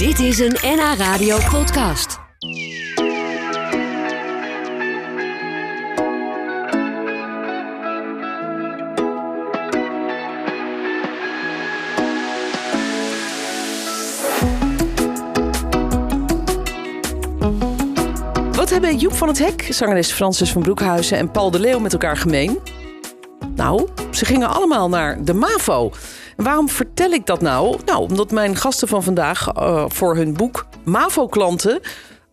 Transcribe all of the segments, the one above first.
Dit is een NH Radio podcast. Wat hebben Joep van het Hek, zangeres Francis van Broekhuizen en Paul de Leeuw met elkaar gemeen? Nou, ze gingen allemaal naar de MAVO. Waarom vertel ik dat nou? Nou, omdat mijn gasten van vandaag eh, voor hun boek MAVO-klanten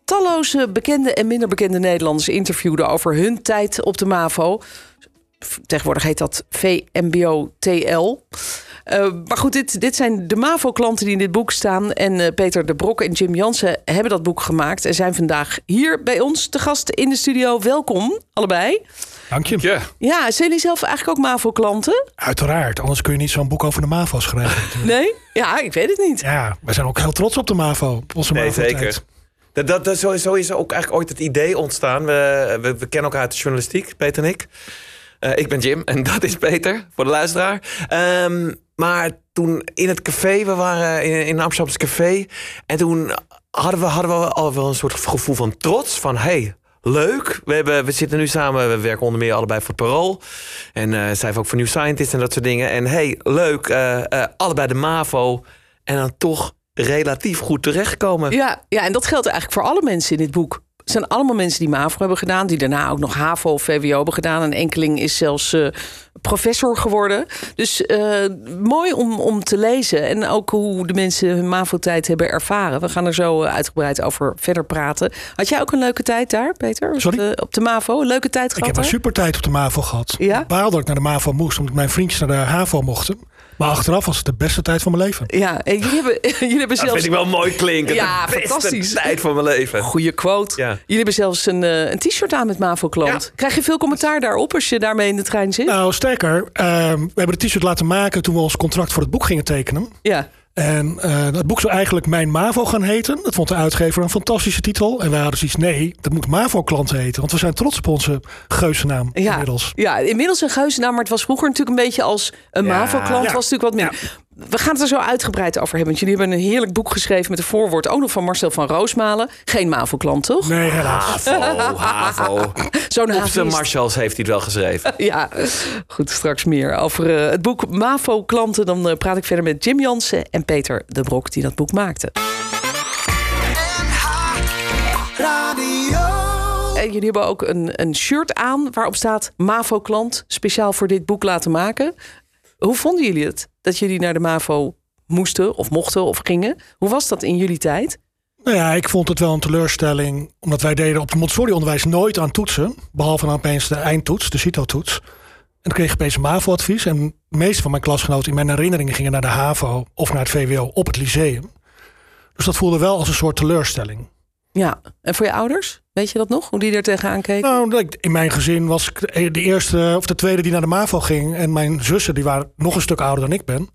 talloze bekende en minder bekende Nederlanders interviewden over hun tijd op de MAVO. Tegenwoordig heet dat VMBO-TL. Uh, maar goed, dit, dit zijn de MAVO-klanten die in dit boek staan. En uh, Peter de Brok en Jim Jansen hebben dat boek gemaakt. En zijn vandaag hier bij ons te gast in de studio. Welkom, allebei. Dank je. Ja. Ja, zijn jullie zelf eigenlijk ook MAVO-klanten? Uiteraard, anders kun je niet zo'n boek over de MAVO schrijven. Nee? Ja, ik weet het niet. Ja, wij zijn ook heel trots op de MAVO. Op onze Nee, zeker. Dat, dat, dat, sowieso is ook eigenlijk ooit het idee ontstaan. We, we, we kennen elkaar uit de journalistiek, Peter en ik. Eh, ik ben Jim en dat is Peter, voor de luisteraar. Ehm, maar toen in het café, we waren in, in een Amsterdamse café. En toen hadden we, hadden we al wel een soort gevoel van trots. Van, hey, leuk. We, hebben, we zitten nu samen, we werken onder meer allebei voor Parool. En eh zij ook voor New Scientist en dat soort dingen. En hey, leuk, eh, eh, allebei de MAVO. En dan toch relatief goed terechtkomen. Ja, ja, en dat geldt eigenlijk voor alle mensen in dit boek. Het zijn allemaal mensen die MAVO hebben gedaan, die daarna ook nog HAVO of VWO hebben gedaan. Een enkeling is zelfs professor geworden. Dus eh, mooi om, om te lezen. En ook hoe de mensen hun MAVO-tijd hebben ervaren. We gaan er zo eh, uitgebreid over verder praten. Had jij ook een leuke tijd daar, Peter? Op Sorry? de- op de MAVO? Een leuke tijd Ik gehad heb een super tijd op de MAVO gehad. Ja? Ik baalde dat ik naar de MAVO moest, omdat mijn vriendjes naar de HAVO mochten. Maar achteraf was het de beste tijd van mijn leven. Ja, en jullie hebben, jullie hebben Dat zelfs... vind ik wel mooi klinken. Ja, de beste fantastisch. tijd van mijn leven. Goeie quote. Ja. Jullie hebben zelfs een, eh, een t-shirt aan met MAVO-klant. Ja. Krijg je veel commentaar daarop als je daarmee in de trein zit? Nou, sterker, ehm, we hebben de t-shirt laten maken toen we ons contract voor het boek gingen tekenen. Ja. En eh het boek zou eigenlijk Mijn MAVO gaan heten. Dat vond de uitgever een fantastische titel. En wij hadden zoiets, nee, dat moet MAVO-klant heten. Want we zijn trots op onze geuzennaam Ja, inmiddels. ja, inmiddels een geuzennaam, maar het was vroeger natuurlijk een beetje als een Ja. MAVO-klant. Ja. was natuurlijk wat meer. We gaan het er zo uitgebreid over hebben. Want jullie hebben een heerlijk boek geschreven met een voorwoord. Ook nog van Marcel van Roosmalen. Geen MAVO-klant, toch? Nee, helaas. HAVO, HAVO. Zo'n Op zijn havist. Marshalls heeft hij het wel geschreven. Ja, goed, straks meer over eh, het boek MAVO-klanten. Dan eh, praat ik verder met Jim Jansen en Peter de Brok, die dat boek maakten. En jullie hebben ook een, een shirt aan waarop staat MAVO-klant. Speciaal voor dit boek laten maken. Hoe vonden jullie het dat jullie naar de MAVO moesten of mochten of gingen? Hoe was dat in jullie tijd? Nou ja, ik vond het wel een teleurstelling. Omdat wij deden op het Montessori-onderwijs nooit aan toetsen. Behalve dan opeens de eindtoets, de CITO-toets. En kreeg ik opeens een MAVO-advies. En de meeste van mijn klasgenoten in mijn herinneringen gingen naar de HAVO of naar het VWO op het lyceum. Dus dat voelde wel als een soort teleurstelling. Ja, en voor je ouders? Weet je dat nog? Hoe die er tegenaan keken? Nou, in mijn gezin was ik de eerste of de tweede die naar de MAVO ging. En mijn zussen, die waren nog een stuk ouder dan ik ben.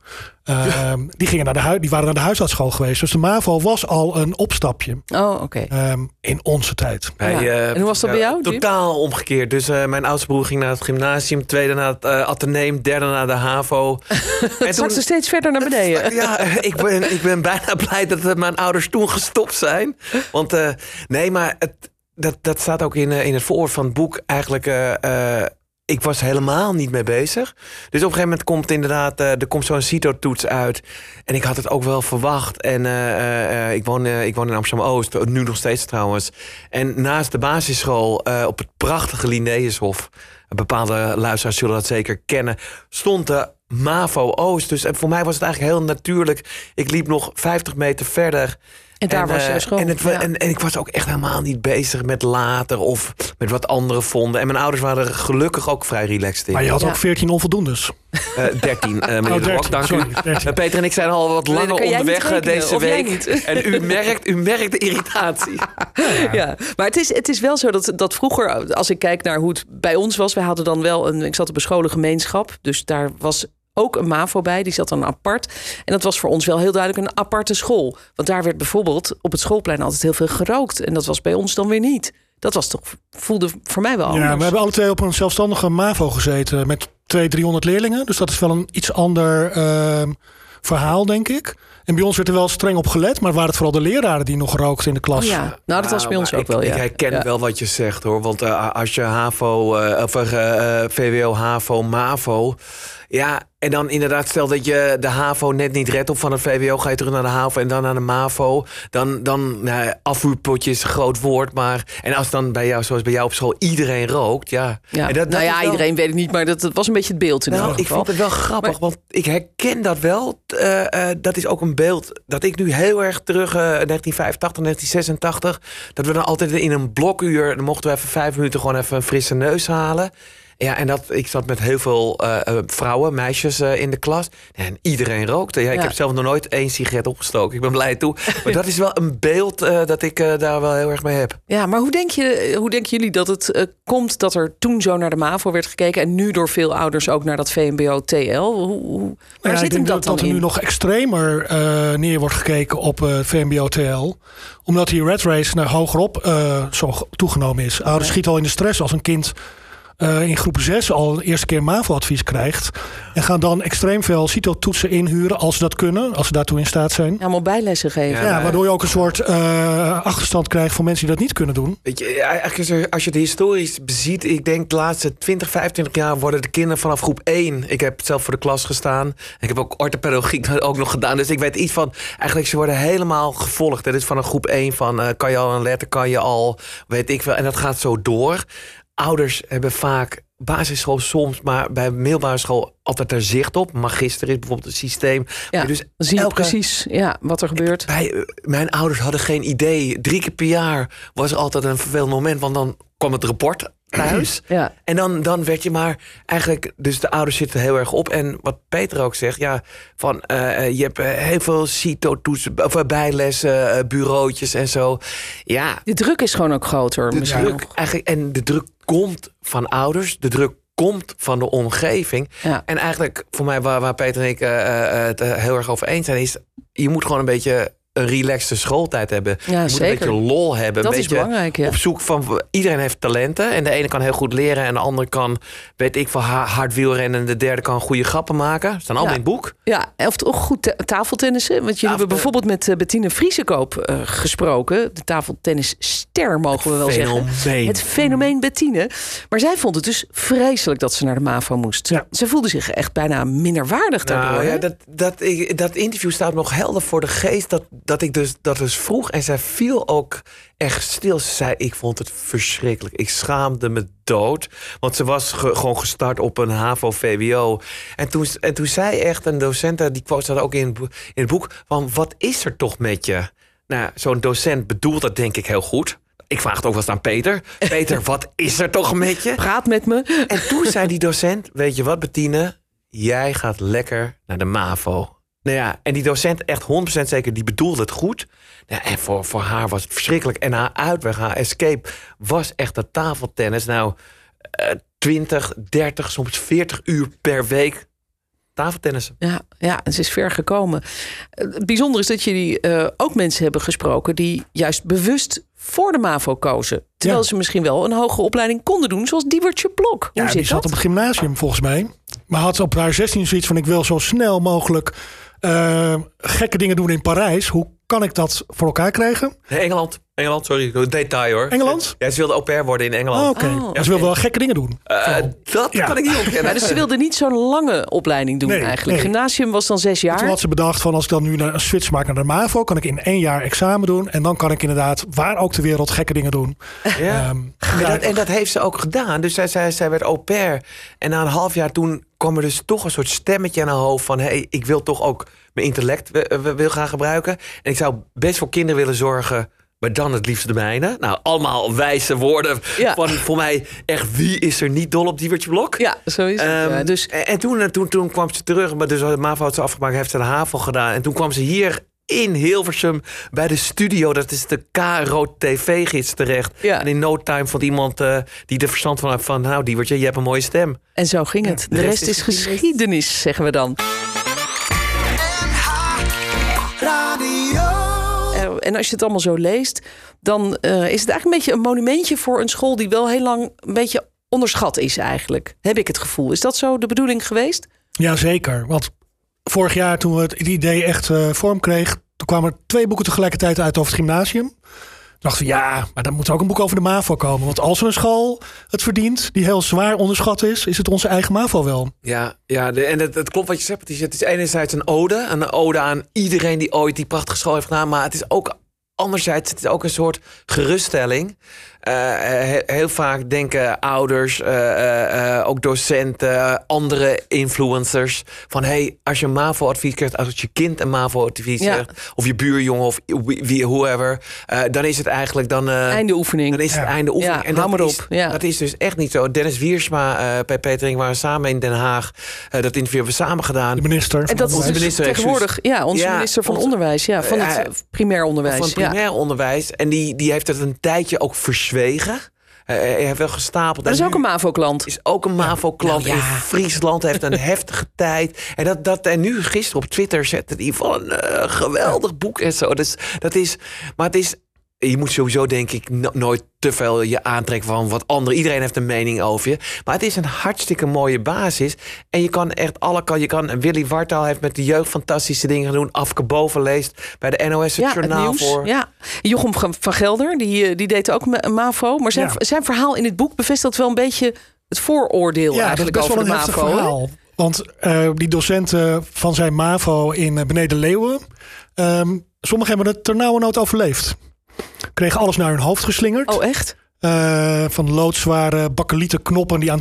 ehm, die, gingen naar de hui- die waren naar de huisartsschool geweest. Dus de MAVO was al een opstapje Oh, oké. ehm, in onze tijd. Ja. eh, En hoe was dat bij jou, Jim? Totaal omgekeerd. Dus eh, mijn oudste broer ging naar het gymnasium. Tweede naar het uh, ateneem. Derde naar de HAVO. en Zak ze steeds verder naar beneden. Ja, ik ben, ik ben bijna blij dat mijn ouders toen gestopt zijn. Want eh, nee, maar het, dat, dat staat ook in, eh, in het voorwoord van het boek. Eigenlijk, eh, eh, ik was helemaal niet mee bezig. Dus op een gegeven moment komt inderdaad, er komt zo'n CITO-toets uit. En ik had het ook wel verwacht. En ik, woon, ik woon in Amsterdam-Oost, nu nog steeds trouwens. En naast de basisschool op het prachtige Linnaeushof... bepaalde luisteraars zullen dat zeker kennen... stond de MAVO Oost. Dus voor mij was het eigenlijk heel natuurlijk. Ik liep nog 50 meter verder... En daar was eh, jouw school. En, het, Ja. en, en ik was ook echt helemaal niet bezig met later of met wat anderen vonden. En mijn ouders waren er gelukkig ook vrij relaxed in. Maar je had Ja. ook 14 onvoldoendes. Eh, 13, eh meneer Oh, De Brok, 13, dank sorry, u. 13. Eh, Peter en ik zijn al wat langer onderweg eh, rekenen, deze week. En u merkt, u merkt de irritatie. Ja, maar het is, het is wel zo dat, dat vroeger, als ik kijk naar hoe het bij ons was, wij hadden dan wel een, ik zat op een scholengemeenschap, dus daar was ook een MAVO bij, die zat dan apart. En dat was voor ons wel heel duidelijk een aparte school. Want daar werd bijvoorbeeld op het schoolplein altijd heel veel gerookt. En dat was bij ons dan weer niet. Dat was toch, voelde voor mij wel anders. Ja, we hebben alle twee op een zelfstandige MAVO gezeten met 200, 300 leerlingen. Dus dat is wel een iets ander ehm, verhaal, denk ik. En bij ons werd er wel streng op gelet, maar waren het vooral de leraren die nog rookten in de klas. Ja, nou dat was bij ons maar ook ik, wel, ja. Ik herken Ja. wel wat je zegt hoor. Want eh, als je HAVO, eh, of eh, VWO, HAVO, MAVO. Ja, en dan inderdaad, stel dat je de HAVO net niet redt op van het VWO, ga je terug naar de HAVO en dan naar de MAVO. Dan, dan nou, afvuurpotje is een groot woord, maar. En als dan bij jou, zoals bij jou op school, iedereen rookt, ja. Ja. En dat- nou ja, wel- iedereen weet ik niet, maar dat, dat was een beetje het beeld in nou, ieder ik vind het wel grappig, Maar- want ik herken dat wel. Eh, eh, dat is ook een beeld dat ik nu heel erg terug, eh 1985, 1986, dat we dan altijd in een blokuur, dan mochten we even vijf minuten gewoon even een frisse neus halen. Ja, en dat, ik zat met heel veel eh, eh, vrouwen, meisjes eh, in de klas. En iedereen rookte. Ja, ik Ja. heb zelf nog nooit één sigaret opgestoken. Ik ben blij toe. Maar dat is wel een beeld eh, dat ik eh, daar wel heel erg mee heb. Ja, maar hoe, denk je, hoe denken jullie dat het komt dat er toen zo naar de MAVO werd gekeken... en nu door veel ouders ook naar dat VMBO-TL? Hoe, hoe, waar Ja, zit ik hem denk dat dat, dan dat er in? nu nog extremer eh, neer wordt gekeken op eh VMBO-TL. Omdat die red race naar hogerop eh, zo toegenomen is. Ouders schieten al in de stress als een kind eh, in groep 6 al de eerste keer MAVO-advies krijgt. En gaan dan extreem veel CITO-toetsen inhuren als ze dat kunnen. Als ze daartoe in staat zijn. Ja, allemaal bijlessen geven. Ja, Ja, maar- waardoor je ook een soort eh, achterstand krijgt voor mensen die dat niet kunnen doen. Weet je, eigenlijk als je- als je het historisch beziet, ik denk de laatste 20, 25 jaar worden de kinderen vanaf groep 1. Ik heb zelf voor de klas gestaan. Ik heb ook orthopedagogiek ook nog gedaan. Dus ik weet iets van, eigenlijk ze worden helemaal gevolgd. Dat is van een groep 1 van, eh, kan je al een letter, kan je al, weet ik wel. En dat gaat zo door. Ouders hebben vaak basisschool soms, maar bij middelbare school altijd er zicht op. Magister is bijvoorbeeld het systeem. Ja, dus dan zie je elke- precies ja, wat er gebeurt. wij, eh, mijn ouders hadden geen idee. Drie keer per jaar was er altijd een vervelend moment. Want dan kwam het rapport thuis. Ja. En dan, dan werd je maar eigenlijk... Dus de ouders zitten heel erg op. En wat Peter ook zegt, ja, van eh, eh, je hebt heel veel CITO-toetsen, of bijlessen, eh, bureautjes en zo. Ja, De druk is gewoon ook groter de misschien druk eigenlijk, en de druk komt van ouders, de druk komt van de omgeving. Ja. En eigenlijk voor mij, waar, waar Peter en ik eh, het heel erg over eens zijn, is je moet gewoon een beetje een relaxte schooltijd hebben. Ja, je moet zeker. een beetje lol hebben. Dat een is beetje belangrijk, ja. Op zoek van iedereen heeft talenten. En de ene kan heel goed leren. En de andere kan, weet ik, van ha- hard wielrennen. En de derde kan goede grappen maken. Staan allemaal Ja. in het boek. Ja, of toch goed ta- tafeltennissen. Want jullie hebben bijvoorbeeld met eh, Bettine Vriesekoop eh, gesproken. De tafeltennisster, mogen we wel zeggen. Het fenomeen Bettine. Maar zij vond het dus vreselijk dat ze naar de MAVO moest. Ja. Ze voelde zich echt bijna minderwaardig daardoor. Nou, ja, dat, dat, dat interview staat nog helder voor de geest. Dat, dat ik dus, dat dus vroeg. En zij viel ook echt stil. Ze zei, ik vond het verschrikkelijk. Ik schaamde me dood. Want ze was ge- gewoon gestart op een HAVO-VWO. En toen, en toen zei echt een docent, die quote staat ook in, in het boek... van wat is er toch met je? Nou, zo'n docent bedoelt dat denk ik heel goed. Ik vraag het ook wel eens aan Peter. Peter, wat is er toch met je? Praat met me. En toen zei die docent, weet je wat Bettine? Jij gaat lekker naar de MAVO. Nou ja, en die docent, echt 100% zeker, die bedoelde het goed. Ja, en voor, voor haar was het verschrikkelijk. En haar uitweg, haar escape, was echt dat tafeltennis. Nou, eh 20, 30, soms 40 uur per week tafeltennissen. Ja, ja, en ze is ver gekomen. Eh, Het bijzondere is dat jullie eh, ook mensen hebben gesproken... die juist bewust voor de MAVO kozen. Terwijl Ja. ze misschien wel een hogere opleiding konden doen... zoals Diewertje Blok. Hoe Ja, die zit zat dat? op het gymnasium volgens mij. Maar had op haar 16 zoiets van: ik wil zo snel mogelijk eh, gekke dingen doen in Parijs. Hoe kan ik dat voor elkaar krijgen? Nee, Engeland. Engeland, sorry. Een detail hoor. Engeland? Ja, ze wilde au pair worden in Engeland. Oh, Oké. Oh. Ja, ze wil wel gekke dingen doen. Eh, dat Ja. kan ik niet ontkennen. Ja, dus ze wilde niet zo'n lange opleiding doen Nee, eigenlijk. nee. Gymnasium was dan zes Toen jaar. had ze bedacht van als ik dan nu naar een switch maak naar de MAVO, kan ik in één jaar examen doen. En dan kan ik inderdaad waar ook ter wereld gekke dingen doen. Ja. Ehm, En dat, en dat heeft ze ook gedaan. Dus zij, zij, zij werd au pair. En na een half jaar toen kwam er dus toch een soort stemmetje aan haar hoofd van... hé, hey, ik wil toch ook mijn intellect wil gaan gebruiken. En ik zou best voor kinderen willen zorgen... maar dan het liefst de mijne. Nou, allemaal wijze woorden Ja. van voor mij... echt, wie is er niet dol op Diewertje Blok? Ja, zo is het. Ehm, ja. Dus en en toen, toen, toen kwam ze terug, maar dus de MAVO had ze afgemaakt, heeft ze de HAVO gedaan. En toen kwam ze hier in Hilversum bij de studio, dat is de KRO TV-gids terecht. Ja. En in no time vond iemand eh, die er verstand van had van, nou Diewertje, je hebt een mooie stem. En zo ging het. De rest is geschiedenis, zeggen we dan. En als je het allemaal zo leest, dan eh, is het eigenlijk een beetje een monumentje voor een school die wel heel lang een beetje onderschat is eigenlijk. Heb ik het gevoel. Is dat zo de bedoeling geweest? ja, zeker. Want vorig jaar toen het idee echt eh, vorm kreeg, toen kwamen er twee boeken tegelijkertijd uit over het gymnasium. dachten we, ja, maar dan moet er ook een boek over de MAVO komen. Want als een school het verdient, die heel zwaar onderschat is, is het onze eigen MAVO wel. Ja, ja en het, het klopt wat je zegt. Het is, het is enerzijds een ode. Een ode aan iedereen die ooit die prachtige school heeft gedaan. Maar het is ook anderzijds het is ook een soort geruststelling. Uh, heel vaak denken ouders, uh, uh, ook docenten, andere influencers van hey, als je een MAVO-advies krijgt, als je kind een MAVO-advies ja. krijgt, of je buurjongen of wie, whoever, dan is het eigenlijk dan einde oefening. Dan is het einde oefening. Ja, en dat is, ja. dat is dus echt niet zo. Dennis Wiersma, bij Petering waren samen in Den Haag. dat interview hebben we samen gedaan. De minister. En dat is onze minister tegenwoordig, ja, onze minister van onderwijs, ja, van het primair onderwijs. Van het primair onderwijs. En die, die heeft het een tijdje ook verzwegen. Hij heeft wel gestapeld. Dat is ook een MAVO-klant. Is ook een MAVO-klant nou, ja. in Friesland. Heeft een heftige tijd. En, dat, dat, en nu gisteren op Twitter zette hij van een uh, geweldig boek en zo. Dus dat is, maar het is je moet sowieso denk ik nooit te veel je aantrekken van wat anderen. Iedereen heeft een mening over je. Maar het is een hartstikke mooie basis. En je kan echt alle kan. Je kan Willy Wartaal heeft met de jeugd fantastische dingen gedaan. Afke Boven leest bij de NOS het ja, journaal het voor. Ja, Jochem van Gelder die, eh, die deed ook MAVO. Maar zijn, ja. zijn verhaal in het boek bevestigt wel een beetje het vooroordeel ja, eigenlijk best over wel de een MAVO. Verhaal. Want uh, die docenten van zijn MAVO in uh, Beneden Leeuwen, um, sommigen hebben het ternauwernood overleefd kregen alles naar hun hoofd geslingerd. Oh, echt? Uh, van loodzware bakkelieten knoppen die aan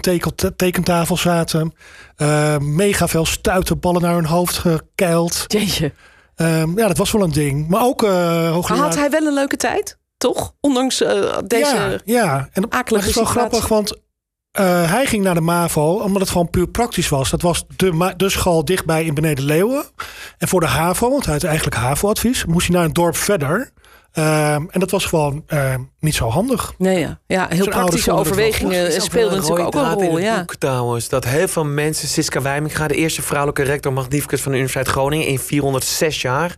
tekentafel zaten. Uh, mega veel stuiterballen naar hun hoofd gekeild. Jeetje. Uh, ja, dat was wel een ding. Maar ook uh, hoogleraar... Had hij wel een leuke tijd? Toch? Ondanks deze ja, ja. En dat is wel grappig, want hij ging naar de MAVO omdat het gewoon puur praktisch was. Dat was de, de school dichtbij in Beneden Leeuwen. En voor de HAVO, want hij had eigenlijk HAVO-advies... moest hij naar een dorp verder... Um, en dat was gewoon uh, niet zo handig. Nee, ja, ja heel praktische overwegingen speelden natuurlijk ook een rol. Ja. Boek, trouwens, dat heel veel mensen, Siska Wijminga, de eerste vrouwelijke rector magnificus van de Universiteit Groningen in 406 jaar.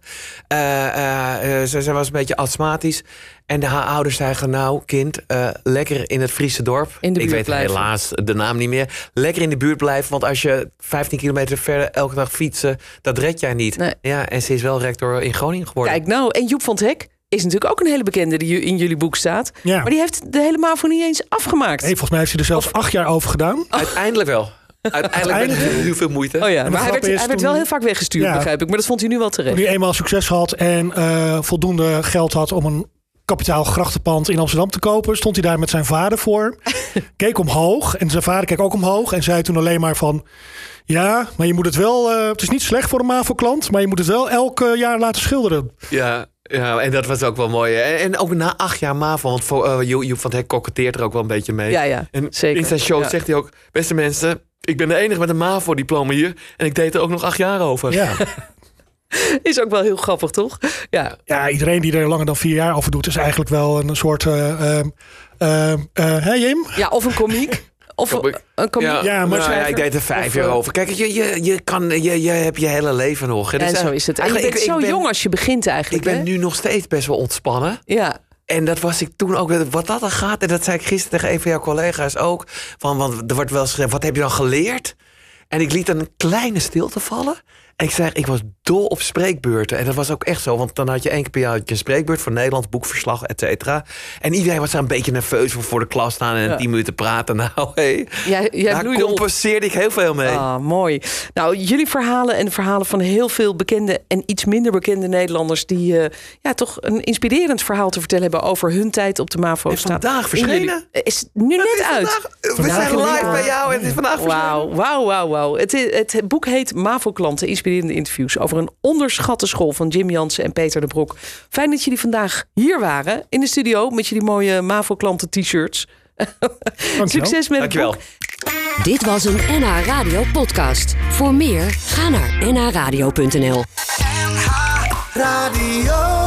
Uh, uh, ze, ze, was een beetje astmatisch. En de haar ouders zeiden, nou kind, lekker in het Friese dorp. In de Ik weet blijven. helaas de naam niet meer. Lekker in de buurt blijven, want als je 15 kilometer verder elke dag fietsen, dat red jij niet. Nee. Ja, en ze is wel rector in Groningen geworden. Kijk nou, en Joep van het Hek is natuurlijk ook een hele bekende die in jullie boek staat. Ja. Maar die heeft de hele MAVO niet eens afgemaakt. Nee, volgens mij heeft hij er zelfs acht jaar over gedaan. Oh. Uiteindelijk wel. Uiteindelijk met heel veel moeite. Oh ja, maar hij werd, hij werd wel heel vaak weggestuurd, Ja. begrijp ik. Maar dat vond hij nu wel terecht. Toen hij eenmaal succes had en eh, voldoende geld had om een kapitaal grachtenpand in Amsterdam te kopen, stond hij daar met zijn vader voor. keek omhoog en zijn vader keek ook omhoog en zei toen alleen maar van. Ja, maar je moet het wel. eh, het is niet slecht voor een MAVO-klant, maar je moet het wel elk jaar laten schilderen. Ja, ja, en dat was ook wel mooi. En, en ook na acht jaar MAVO, want voor, uh, Joep van het Hek koketteert er ook wel een beetje mee. Ja, ja, en zeker. in zijn show Ja. zegt hij ook, beste mensen, ik ben de enige met een MAVO-diploma hier. En ik deed er ook nog acht jaar over. Ja. Is ook wel heel grappig, toch? Ja. ja, iedereen die er langer dan vier jaar over doet, is eigenlijk wel een soort. eh eh, eh, eh, hè, Jim? ja, of een komiek. Of een. Ja, Ja, maar nou, ja, ik deed er vijf of, jaar eh, over. Kijk, je, je, je, kan, je, je hebt je hele leven nog. hè. En Dus, zo eh, is het. En je eigenlijk, bent ik- zo ik ben- jong als je begint Ik eigenlijk. ben hè? nu nog steeds best wel ontspannen. Ja. En dat was ik toen ook. Wat dat dan gaat, en dat zei ik gisteren tegen een van jouw collega's ook. Van, want er wordt wel eens gezegd, wat heb je dan geleerd? En ik liet een kleine stilte vallen. En ik zei, ik was dol op spreekbeurten. En dat was ook echt zo. Want dan had je één keer per jaar een spreekbeurt voor Nederland, boekverslag, et cetera. En iedereen was daar een beetje nerveus voor voor de klas staan en Ja. tien minuten praten. Nou, hé. Jij, jij daar compenseerde ik heel veel mee. Ah, mooi. Nou, jullie verhalen en de verhalen van heel veel bekende en iets minder bekende Nederlanders... die eh, ja, toch een inspirerend verhaal te vertellen hebben over hun tijd op de MAVO. Is staat vandaag verschenen? Is nu net is uit. vandaag- we Vandaag zijn live bij jou en het is vandaag verschenen. Wauw, wauw, wauw, het, het boek heet MAVO-klanten, inspirerende interviews... over een onderschatte school van Jim Jansen en Peter de Brok. Fijn dat jullie vandaag hier waren in de studio... met jullie mooie MAVO-klanten t-shirts. Succes met het Dankjewel. boek. Dit was een NH Radio podcast. Voor meer, ga naar nhradio.nl. Radio.